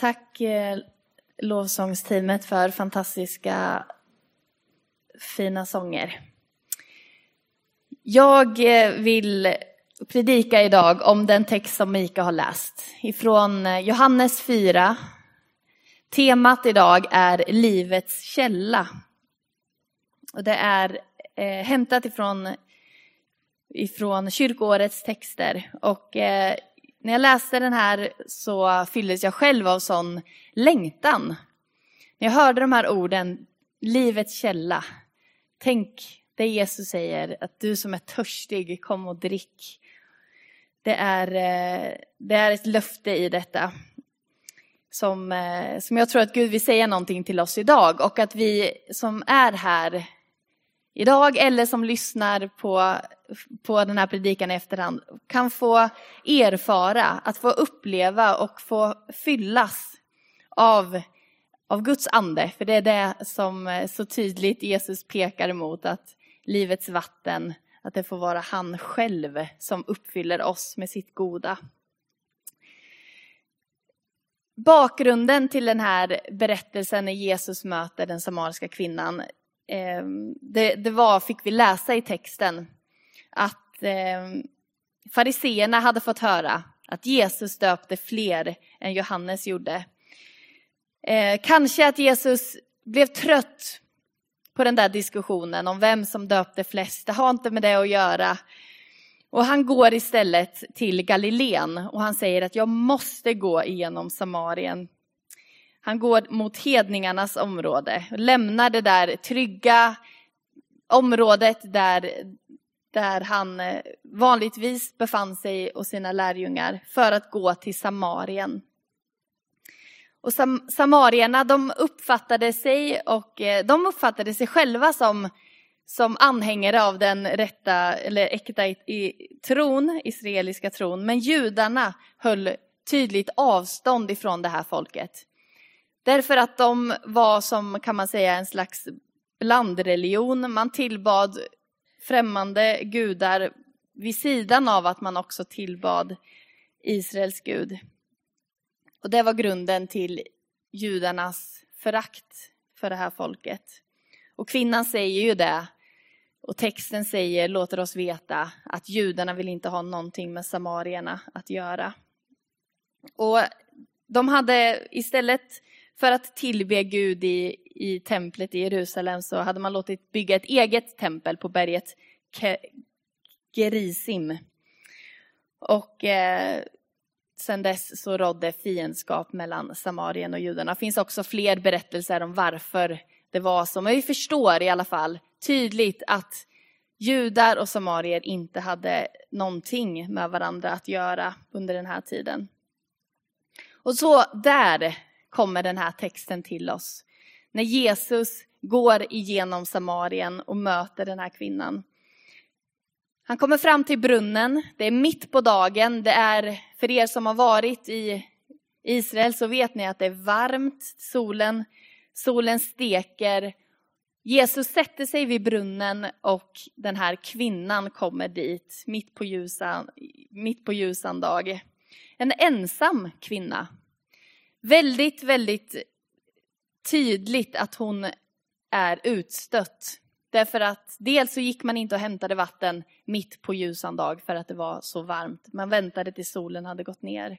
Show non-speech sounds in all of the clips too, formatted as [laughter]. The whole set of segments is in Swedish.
Tack eh, lovsångsteamet för fantastiska fina sånger. Jag eh, vill predika idag om den text som Mika har läst ifrån eh, Johannes 4. Temat idag är livets källa. Och det är eh, hämtat ifrån, ifrån kyrkoårets texter. Och eh, när jag läste den här så fylldes jag själv av sån längtan. När jag hörde de här orden, livets källa. Tänk det Jesus säger, att du som är törstig, kom och drick. Det är, eh, det är ett löfte i detta. Som, eh, som jag tror att Gud vill säga någonting till oss idag och att vi som är här idag eller som lyssnar på, på den här predikan i efterhand kan få erfara, att få uppleva och få fyllas av, av Guds ande. För det är det som eh, så tydligt Jesus pekar emot, att livets vatten, att det får vara han själv som uppfyller oss med sitt goda. Bakgrunden till den här berättelsen när Jesus möter den samariska kvinnan eh, det, det, var, fick vi läsa i texten, att eh, fariseerna hade fått höra att Jesus döpte fler än Johannes gjorde. Eh, kanske att Jesus blev trött på den där diskussionen om vem som döpte flest. Det har inte med det att göra. Och han går istället till Galileen och han säger att jag måste gå igenom Samarien. Han går mot hedningarnas område och lämnar det där trygga området där, där han eh, vanligtvis befann sig och sina lärjungar för att gå till Samarien. Och sam samarierna de uppfattade sig och eh, de uppfattade sig själva som, som anhängare av den rätta eller äkta i, i, tron, israeliska tron. Men judarna höll tydligt avstånd ifrån det här folket. Därför att de var som kan man säga en slags blandreligion. Man tillbad främmande gudar vid sidan av att man också tillbad Israels Gud. Och det var grunden till judarnas förakt för det här folket. Och kvinnan säger ju det, och texten säger, låter oss veta att judarna vill inte ha någonting med samarierna att göra. Och de hade istället för att tillbe Gud i, i templet i Jerusalem så hade man låtit bygga ett eget tempel på berget Gerizim. Och eh, sen dess så rådde fiendskap mellan Samarien och judarna. Det finns också fler berättelser om varför det var så, men vi förstår i alla fall tydligt att judar och samarier inte hade någonting med varandra att göra under den här tiden. Och så där kommer den här texten till oss. När Jesus går igenom Samarien och möter den här kvinnan. Han kommer fram till brunnen, det är mitt på dagen, det är för er som har varit i Israel så vet ni att det är varmt, solen, solen steker. Jesus sätter sig vid brunnen och den här kvinnan kommer dit mitt på ljusan, mitt på ljusan dag. En ensam kvinna. Väldigt, väldigt tydligt att hon är utstött. Därför att dels så gick man inte och hämtade vatten mitt på ljusan dag för att det var så varmt. Man väntade tills solen hade gått ner.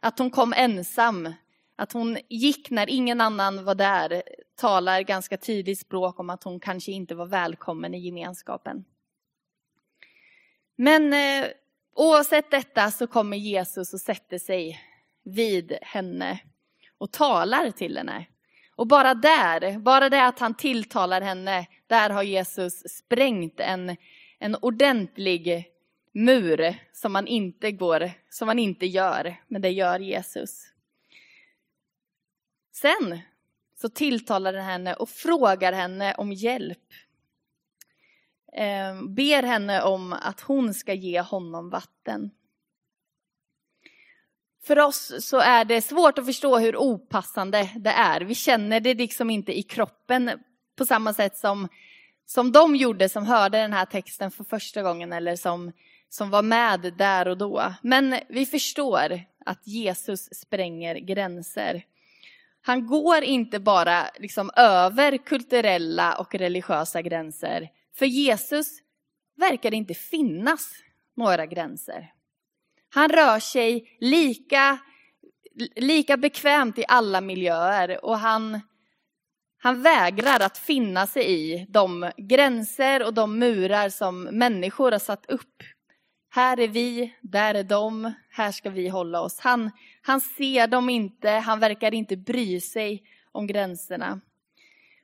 Att hon kom ensam, att hon gick när ingen annan var där talar ganska tydligt språk om att hon kanske inte var välkommen i gemenskapen. Men eh, oavsett detta så kommer Jesus och sätter sig vid henne och talar till henne. Och bara där, bara det att han tilltalar henne, där har Jesus sprängt en, en ordentlig mur som man inte går, som man inte gör, men det gör Jesus. Sen så tilltalar han henne och frågar henne om hjälp. Eh, ber henne om att hon ska ge honom vatten. För oss så är det svårt att förstå hur opassande det är. Vi känner det liksom inte i kroppen på samma sätt som, som de gjorde som hörde den här texten för första gången eller som, som var med där och då. Men vi förstår att Jesus spränger gränser. Han går inte bara liksom över kulturella och religiösa gränser. För Jesus verkar det inte finnas några gränser. Han rör sig lika, lika bekvämt i alla miljöer och han, han vägrar att finna sig i de gränser och de murar som människor har satt upp. Här är vi, där är de, här ska vi hålla oss. Han, han ser dem inte, han verkar inte bry sig om gränserna.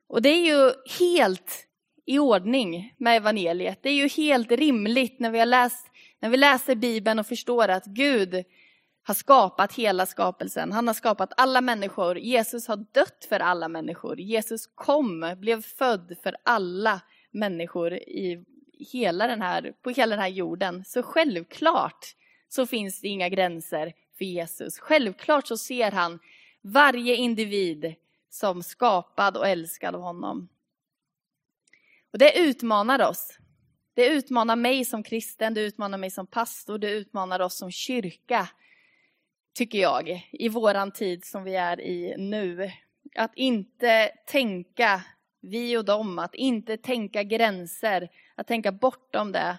Och det är ju helt i ordning med evangeliet. Det är ju helt rimligt när vi, har läst, när vi läser Bibeln och förstår att Gud har skapat hela skapelsen. Han har skapat alla människor. Jesus har dött för alla människor. Jesus kom, blev född för alla människor i hela den här, på hela den här jorden. Så självklart så finns det inga gränser för Jesus. Självklart så ser han varje individ som skapad och älskad av honom. Och det utmanar oss. Det utmanar mig som kristen, det utmanar mig som pastor, det utmanar oss som kyrka, tycker jag, i våran tid som vi är i nu. Att inte tänka vi och dem, att inte tänka gränser, att tänka bortom det.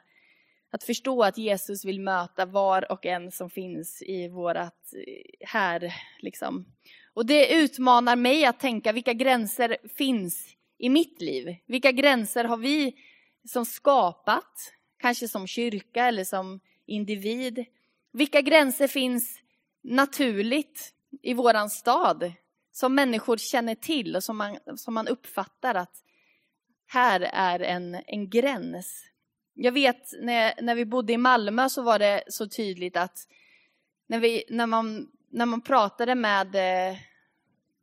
Att förstå att Jesus vill möta var och en som finns i vårat eh, här. Liksom. Och det utmanar mig att tänka vilka gränser finns i mitt liv? Vilka gränser har vi som skapat, kanske som kyrka eller som individ? Vilka gränser finns naturligt i våran stad som människor känner till och som man, som man uppfattar att här är en, en gräns. Jag vet när, när vi bodde i Malmö så var det så tydligt att när, vi, när, man, när man pratade med eh,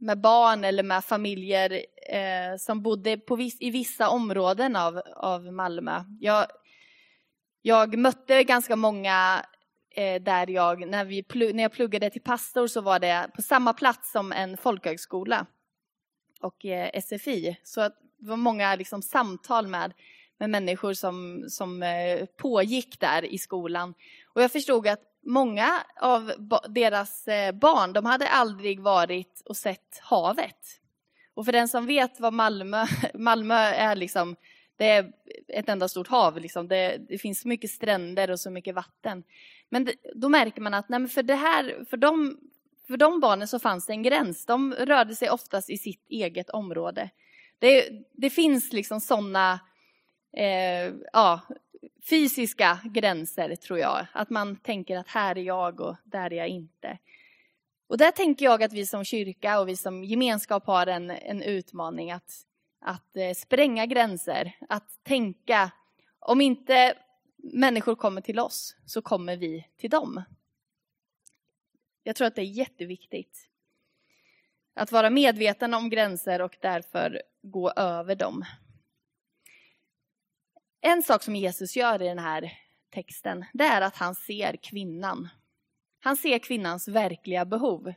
med barn eller med familjer eh, som bodde på viss, i vissa områden av, av Malmö. Jag, jag mötte ganska många eh, där jag när, vi, när jag pluggade till pastor så var det på samma plats som en folkhögskola och eh, SFI. Så det var många liksom, samtal med, med människor som, som eh, pågick där i skolan. Och jag förstod att många av deras eh, barn, de hade aldrig varit och sett havet. Och för den som vet vad Malmö, [laughs] Malmö är liksom, det är ett enda stort hav. Liksom. Det, det, finns så mycket stränder och så mycket vatten. Men det, då märker man att nej, för, det här, för, de, för de barnen så fanns det en gräns. De rörde sig oftast i sitt eget område. Det, det finns liksom sådana eh, ja, fysiska gränser tror jag. Att man tänker att här är jag och där är jag inte. Och där tänker jag att vi som kyrka och vi som gemenskap har en, en utmaning att, att eh, spränga gränser. Att tänka, om inte människor kommer till oss så kommer vi till dem. Jag tror att det är jätteviktigt. Att vara medveten om gränser och därför gå över dem. En sak som Jesus gör i den här texten, det är att han ser kvinnan. Han ser kvinnans verkliga behov.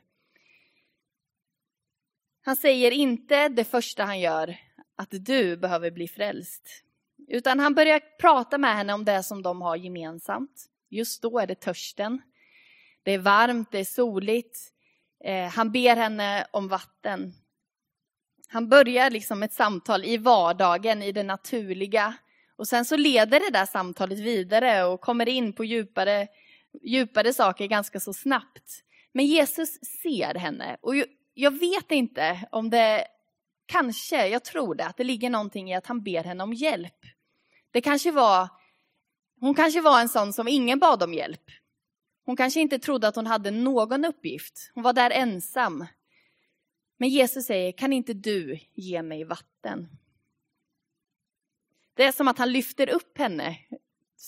Han säger inte det första han gör, att du behöver bli frälst. Utan han börjar prata med henne om det som de har gemensamt. Just då är det törsten. Det är varmt, det är soligt. Eh, han ber henne om vatten. Han börjar liksom ett samtal i vardagen, i det naturliga. Och sen så leder det där samtalet vidare och kommer in på djupare, djupare saker ganska så snabbt. Men Jesus ser henne och jag vet inte om det, kanske, jag tror det, att det ligger någonting i att han ber henne om hjälp. Det kanske var, hon kanske var en sån som ingen bad om hjälp. Hon kanske inte trodde att hon hade någon uppgift. Hon var där ensam. Men Jesus säger, kan inte du ge mig vatten? Det är som att han lyfter upp henne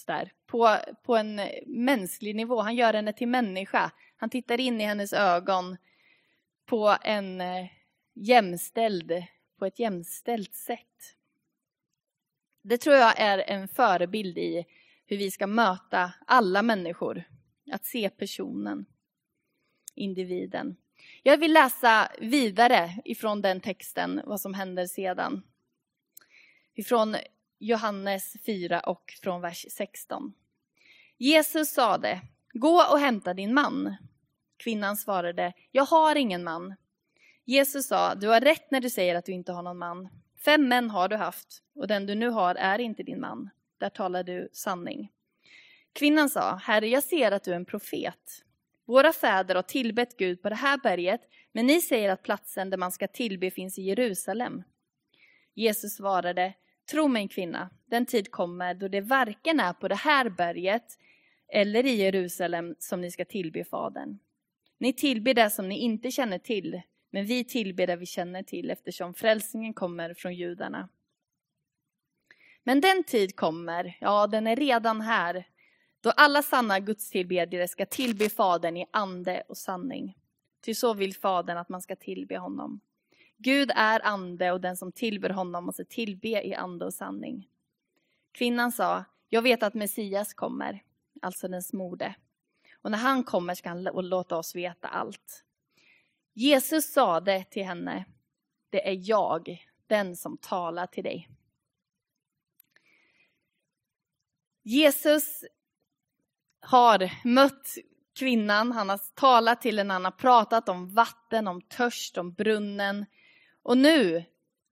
där, på, på en mänsklig nivå. Han gör henne till människa. Han tittar in i hennes ögon på, en eh, jämställd, på ett jämställt sätt. Det tror jag är en förebild i hur vi ska möta alla människor. Att se personen, individen. Jag vill läsa vidare ifrån den texten, vad som händer sedan. Ifrån Johannes 4 och från vers 16. Jesus sade, gå och hämta din man. Kvinnan svarade, jag har ingen man. Jesus sa, du har rätt när du säger att du inte har någon man. Fem män har du haft och den du nu har är inte din man. Där talar du sanning. Kvinnan sa, Herre, jag ser att du är en profet. Våra fäder har tillbett Gud på det här berget, men ni säger att platsen där man ska tillbe finns i Jerusalem. Jesus svarade, Tro mig kvinna, den tid kommer då det varken är på det här berget eller i Jerusalem som ni ska tillbe Fadern. Ni tillber det som ni inte känner till, men vi tillber det vi känner till eftersom frälsningen kommer från judarna. Men den tid kommer, ja den är redan här, då alla sanna gudstillbedjare ska tillbe Fadern i ande och sanning. Ty så vill Fadern att man ska tillbe honom. Gud är ande och den som tillber honom måste tillbe i ande och sanning. Kvinnan sa, jag vet att Messias kommer, alltså den smorde. Och när han kommer ska han låta oss veta allt. Jesus sade till henne, det är jag, den som talar till dig. Jesus har mött kvinnan, han har talat till henne, han har pratat om vatten, om törst, om brunnen. Och nu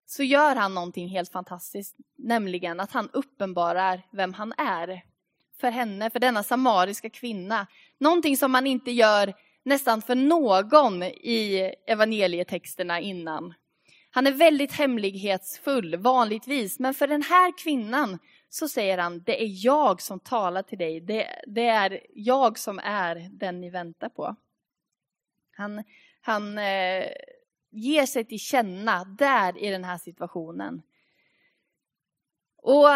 så gör han någonting helt fantastiskt, nämligen att han uppenbarar vem han är för henne, för denna samariska kvinna. Någonting som man inte gör nästan för någon i evangelietexterna innan. Han är väldigt hemlighetsfull vanligtvis, men för den här kvinnan så säger han, det är jag som talar till dig, det, det är jag som är den ni väntar på. Han, han eh, ger sig till känna där i den här situationen. Och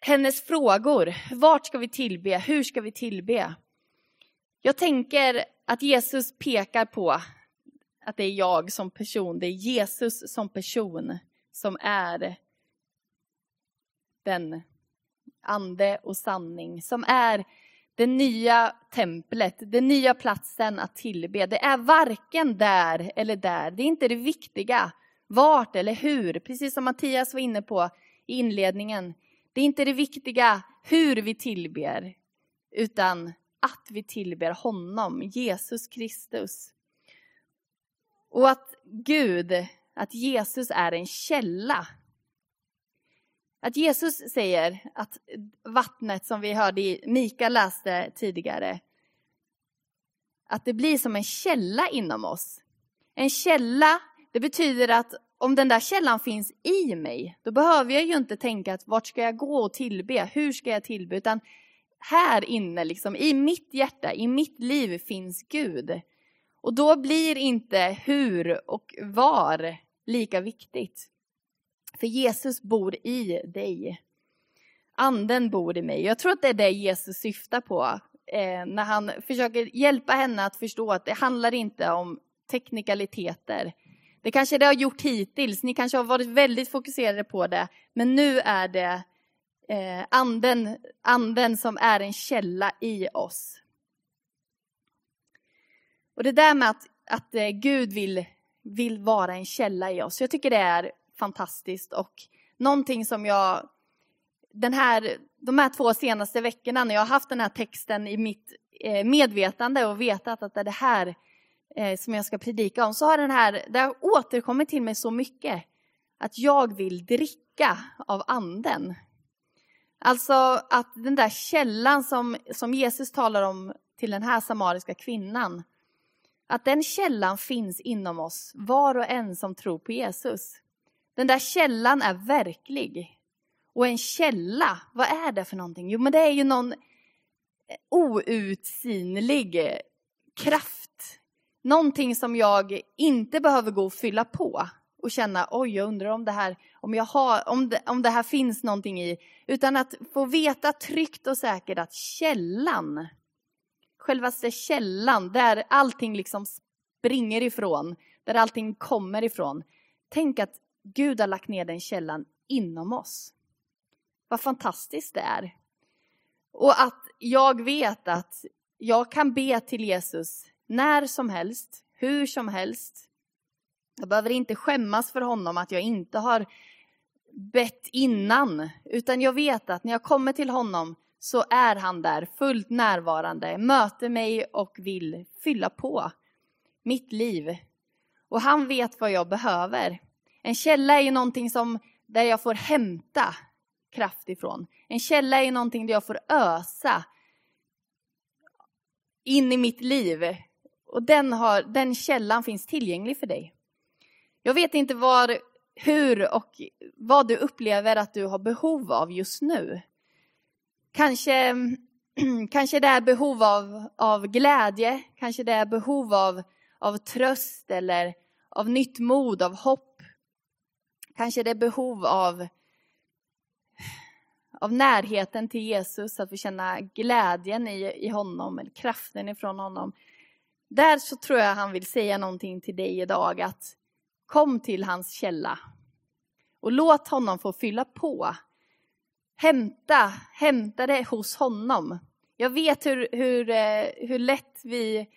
hennes frågor, vart ska vi tillbe, hur ska vi tillbe? Jag tänker att Jesus pekar på att det är jag som person, det är Jesus som person som är den ande och sanning, som är det nya templet, den nya platsen att tillbe. Det är varken där eller där, det är inte det viktiga, vart eller hur, precis som Mattias var inne på i inledningen. Det är inte det viktiga hur vi tillber, utan att vi tillber honom, Jesus Kristus. Och att Gud, att Jesus är en källa. Att Jesus säger att vattnet som vi hörde i Mika läste tidigare, att det blir som en källa inom oss. En källa, det betyder att om den där källan finns i mig, då behöver jag ju inte tänka att vart ska jag gå och tillbe, hur ska jag tillbe, utan här inne, liksom, i mitt hjärta, i mitt liv finns Gud. Och då blir inte hur och var lika viktigt. För Jesus bor i dig. Anden bor i mig. Jag tror att det är det Jesus syftar på eh, när han försöker hjälpa henne att förstå att det handlar inte om teknikaliteter. Det kanske det har gjort hittills, ni kanske har varit väldigt fokuserade på det, men nu är det eh, anden, anden som är en källa i oss. Och det där med att, att eh, Gud vill, vill vara en källa i oss, jag tycker det är fantastiskt och någonting som jag den här, de här två senaste veckorna när jag har haft den här texten i mitt eh, medvetande och vetat att det är det här eh, som jag ska predika om, så har den här, det har återkommit till mig så mycket att jag vill dricka av anden. Alltså att den där källan som, som Jesus talar om till den här samariska kvinnan, att den källan finns inom oss, var och en som tror på Jesus. Den där källan är verklig. Och en källa, vad är det för någonting? Jo, men det är ju någon eh, outsinlig eh, kraft. Någonting som jag inte behöver gå och fylla på och känna oj, jag undrar om det här, om, jag har, om, det, om det här finns någonting i. Utan att få veta tryggt och säkert att källan, självaste källan, där allting liksom springer ifrån, där allting kommer ifrån. Tänk att Gud har lagt ner den källan inom oss. Vad fantastiskt det är. Och att jag vet att jag kan be till Jesus när som helst, hur som helst. Jag behöver inte skämmas för honom att jag inte har bett innan, utan jag vet att när jag kommer till honom så är han där fullt närvarande, möter mig och vill fylla på mitt liv. Och han vet vad jag behöver. En källa är ju någonting som, där jag får hämta kraft ifrån. En källa är någonting där jag får ösa in i mitt liv. Och den, har, den källan finns tillgänglig för dig. Jag vet inte var, hur och vad du upplever att du har behov av just nu. Kanske, [clears throat] kanske det är behov av, av glädje, kanske det är behov av, av tröst eller av nytt mod, av hopp. Kanske det är behov av, av närheten till Jesus, att få känna glädjen i, i honom, eller kraften ifrån honom. Där så tror jag han vill säga någonting till dig idag, att kom till hans källa och låt honom få fylla på. Hämta, hämta det hos honom. Jag vet hur, hur, eh, hur lätt vi,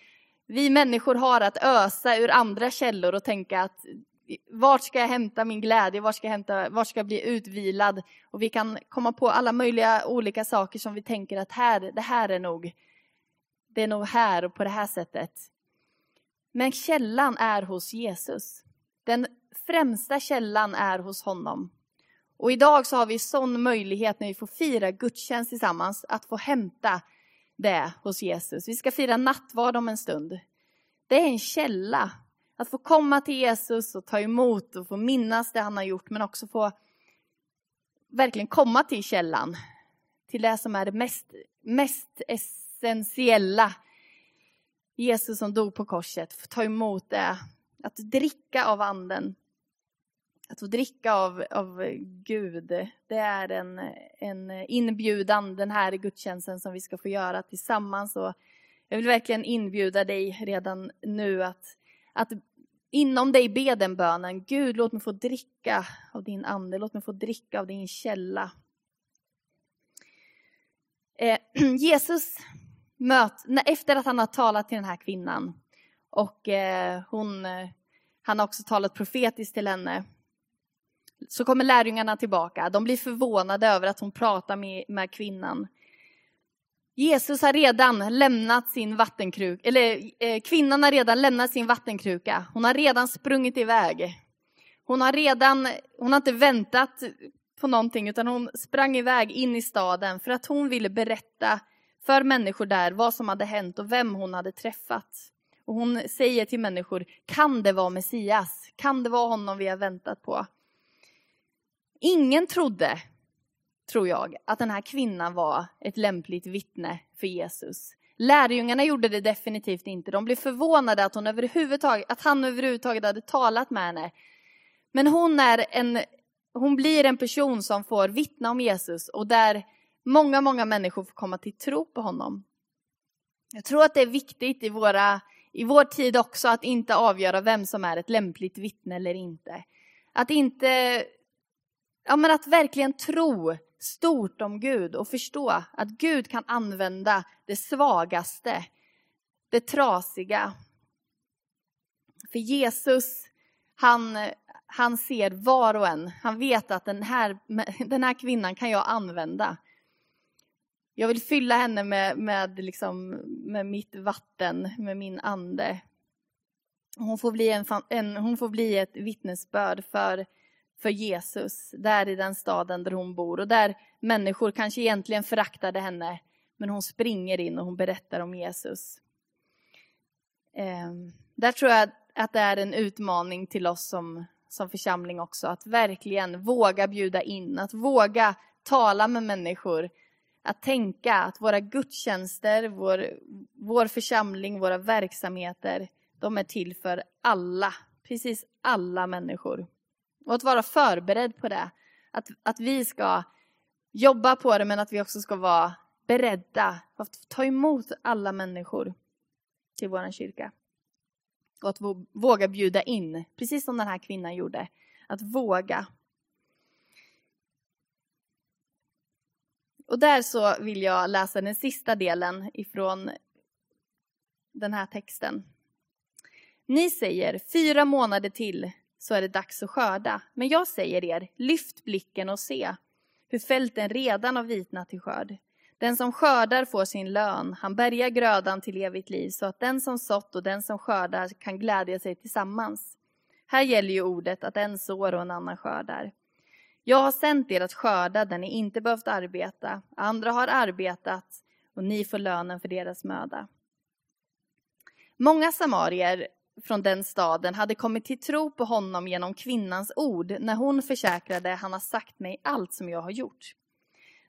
vi människor har att ösa ur andra källor och tänka att vart ska jag hämta min glädje, vart ska jag, hämta, vart ska jag bli utvilad? Och vi kan komma på alla möjliga olika saker som vi tänker att här, det här är nog, det är nog här och på det här sättet. Men källan är hos Jesus. Den främsta källan är hos honom. Och idag så har vi sån möjlighet när vi får fira gudstjänst tillsammans att få hämta det hos Jesus. Vi ska fira nattvard om en stund. Det är en källa. Att få komma till Jesus och ta emot och få minnas det han har gjort men också få verkligen komma till källan. Till det som är det mest, mest essentiella. Jesus som dog på korset, få ta emot det. Att dricka av anden. Att få dricka av, av Gud, det är en, en inbjudan den här gudstjänsten som vi ska få göra tillsammans. Och jag vill verkligen inbjuda dig redan nu att, att inom dig be den bönen. Gud, låt mig få dricka av din ande, låt mig få dricka av din källa. Eh, [clears throat] Jesus möt, efter att han har talat till den här kvinnan och eh, hon, eh, han har också talat profetiskt till henne så kommer lärjungarna tillbaka. De blir förvånade över att hon pratar med, med kvinnan. Jesus har redan lämnat sin vattenkruka, eller eh, kvinnan har redan lämnat sin vattenkruka. Hon har redan sprungit iväg. Hon har redan, hon har inte väntat på någonting utan hon sprang iväg in i staden för att hon ville berätta för människor där vad som hade hänt och vem hon hade träffat. Och hon säger till människor, kan det vara Messias? Kan det vara honom vi har väntat på? Ingen trodde, tror jag, att den här kvinnan var ett lämpligt vittne för Jesus. Lärjungarna gjorde det definitivt inte. De blev förvånade att, hon överhuvudtaget, att han överhuvudtaget hade talat med henne. Men hon, är en, hon blir en person som får vittna om Jesus och där många, många människor får komma till tro på honom. Jag tror att det är viktigt i, våra, i vår tid också att inte avgöra vem som är ett lämpligt vittne eller inte. Att inte Ja, men att verkligen tro stort om Gud och förstå att Gud kan använda det svagaste, det trasiga. För Jesus, han, han ser var och en. Han vet att den här, den här kvinnan kan jag använda. Jag vill fylla henne med, med, liksom, med mitt vatten, med min ande. Hon får bli, en, en, hon får bli ett vittnesbörd för för Jesus, där i den staden där hon bor och där människor kanske egentligen föraktade henne, men hon springer in och hon berättar om Jesus. Ehm, där tror jag att det är en utmaning till oss som, som församling också, att verkligen våga bjuda in, att våga tala med människor, att tänka att våra gudstjänster, vår, vår församling, våra verksamheter, de är till för alla, precis alla människor. Och att vara förberedd på det. Att, att vi ska jobba på det men att vi också ska vara beredda att ta emot alla människor till vår kyrka. Och att våga bjuda in, precis som den här kvinnan gjorde. Att våga. Och där så vill jag läsa den sista delen ifrån den här texten. Ni säger fyra månader till så är det dags att skörda. Men jag säger er, lyft blicken och se hur fälten redan har vitnat till skörd. Den som skördar får sin lön, han bärgar grödan till evigt liv så att den som sått och den som skördar kan glädja sig tillsammans. Här gäller ju ordet att en sår och en annan skördar. Jag har sänt er att skörda där ni inte behövt arbeta, andra har arbetat och ni får lönen för deras möda. Många samarier från den staden hade kommit till tro på honom genom kvinnans ord när hon försäkrade han har sagt mig allt som jag har gjort.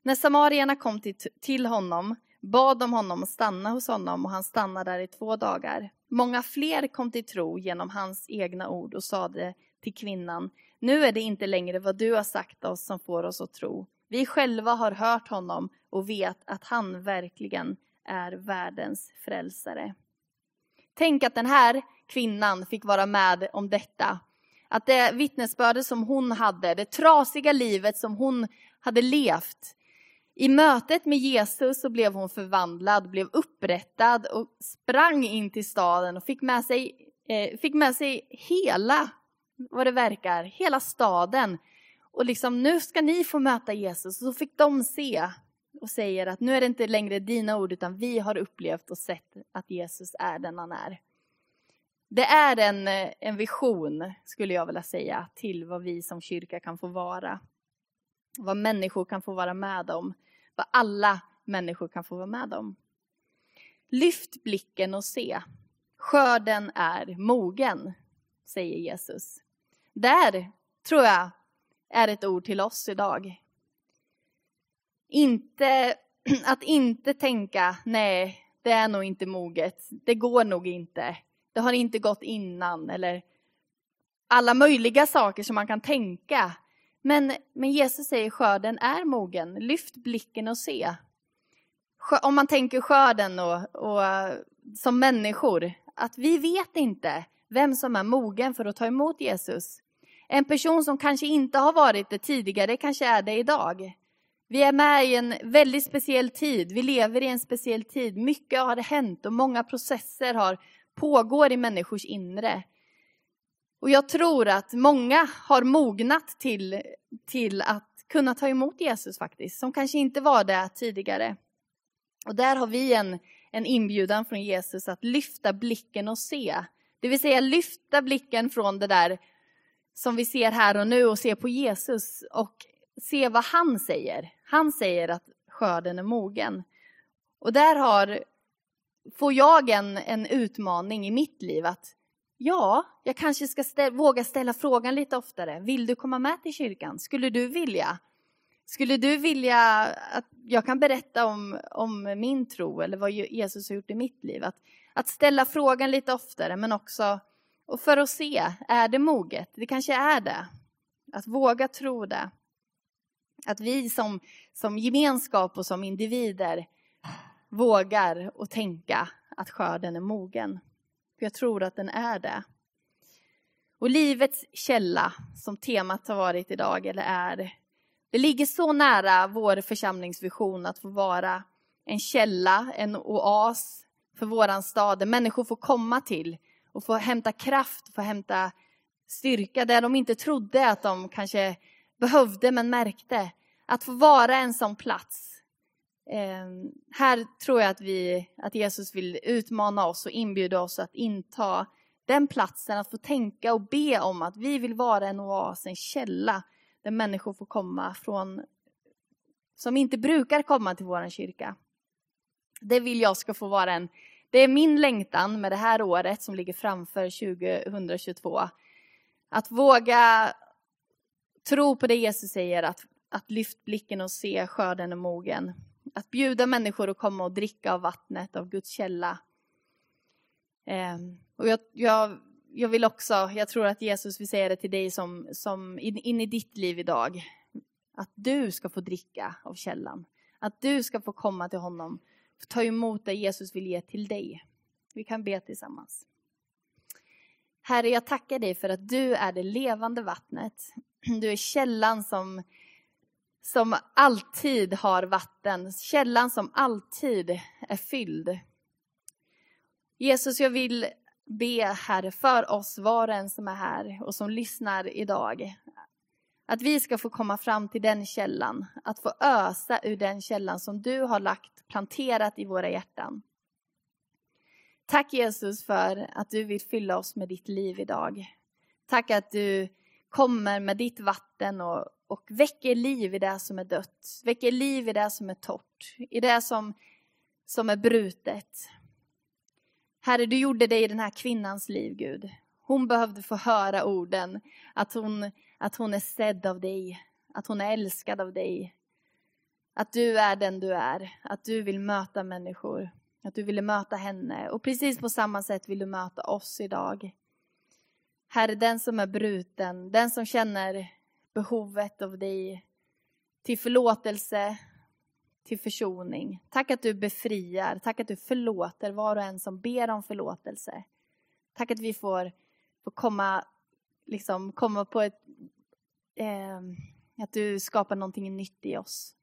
När samarierna kom till honom bad de honom att stanna hos honom och han stannade där i två dagar. Många fler kom till tro genom hans egna ord och sade till kvinnan, nu är det inte längre vad du har sagt oss som får oss att tro. Vi själva har hört honom och vet att han verkligen är världens frälsare. Tänk att den här kvinnan fick vara med om detta. Att det vittnesbörde som hon hade, det trasiga livet som hon hade levt, i mötet med Jesus så blev hon förvandlad, blev upprättad och sprang in till staden och fick med sig, eh, fick med sig hela, vad det verkar, hela staden. Och liksom, nu ska ni få möta Jesus. Och så fick de se och säger att nu är det inte längre dina ord utan vi har upplevt och sett att Jesus är den han är. Det är en, eh, en vision, skulle jag vilja säga, till vad vi som kyrka kan få vara. Vad människor kan få vara med om. Vad alla människor kan få vara med om. Lyft blicken och se. Skörden är mogen, säger Jesus. Där, tror jag, är ett ord till oss idag. Inte, [clears throat] att inte tänka, nej, det är nog inte moget, det går nog inte, det har inte gått innan, eller alla möjliga saker som man kan tänka. Men, men Jesus säger skörden är mogen, lyft blicken och se. Om man tänker skörden och, och som människor, att vi vet inte vem som är mogen för att ta emot Jesus. En person som kanske inte har varit det tidigare kanske är det idag. Vi är med i en väldigt speciell tid. Vi lever i en speciell tid. Mycket har hänt och många processer har, pågår i människors inre. Och jag tror att många har mognat till, till att kunna ta emot Jesus faktiskt, som kanske inte var det tidigare. Och där har vi en, en inbjudan från Jesus att lyfta blicken och se. Det vill säga lyfta blicken från det där som vi ser här och nu och se på Jesus och se vad han säger. Han säger att skörden är mogen. Och där har, får jag en, en utmaning i mitt liv att ja, jag kanske ska stä våga ställa frågan lite oftare. Vill du komma med till kyrkan? Skulle du vilja? Skulle du vilja att jag kan berätta om, om min tro eller vad Jesus har gjort i mitt liv? Att, att ställa frågan lite oftare men också och för att se, är det moget? Det kanske är det. Att våga tro det. Att vi som, som gemenskap och som individer vågar och tänka att skörden är mogen. För jag tror att den är det. Och livets källa, som temat har varit idag, eller är, det ligger så nära vår församlingsvision att få vara en källa, en oas för våran stad, där människor får komma till och få hämta kraft, få hämta styrka där de inte trodde att de kanske behövde men märkte. Att få vara en sån plats. Eh, här tror jag att, vi, att Jesus vill utmana oss och inbjuda oss att inta den platsen, att få tänka och be om att vi vill vara en oas, en källa där människor får komma från som inte brukar komma till vår kyrka. Det vill jag ska få vara en det är min längtan med det här året som ligger framför 2022. Att våga tro på det Jesus säger, att, att lyft blicken och se skörden är mogen. Att bjuda människor att komma och dricka av vattnet, av Guds källa. Ehm, och jag, jag, jag, vill också, jag tror att Jesus vill säga det till dig som, som in, in i ditt liv idag. Att du ska få dricka av källan. Att du ska få komma till honom ta emot det Jesus vill ge till dig. Vi kan be tillsammans. Herre, jag tackar dig för att du är det levande vattnet. Du är källan som, som alltid har vatten, källan som alltid är fylld. Jesus, jag vill be, Herre, för oss, var och en som är här och som lyssnar idag. Att vi ska få komma fram till den källan, att få ösa ur den källan som du har lagt, planterat i våra hjärtan. Tack Jesus för att du vill fylla oss med ditt liv idag. Tack att du kommer med ditt vatten och, och väcker liv i det som är dött, väcker liv i det som är torrt, i det som, som är brutet. Herre, du gjorde det i den här kvinnans liv, Gud. Hon behövde få höra orden, att hon, att hon är sedd av dig, att hon är älskad av dig. Att du är den du är, att du vill möta människor, att du ville möta henne. Och precis på samma sätt vill du möta oss idag. Herre, den som är bruten, den som känner behovet av dig till förlåtelse, till försoning. Tack att du befriar, tack att du förlåter var och en som ber om förlåtelse. Tack att vi får, får komma, liksom, komma på ett... Eh, att du skapar någonting nytt i oss.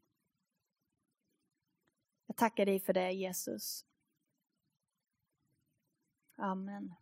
Jag tackar dig för det, Jesus. Amen.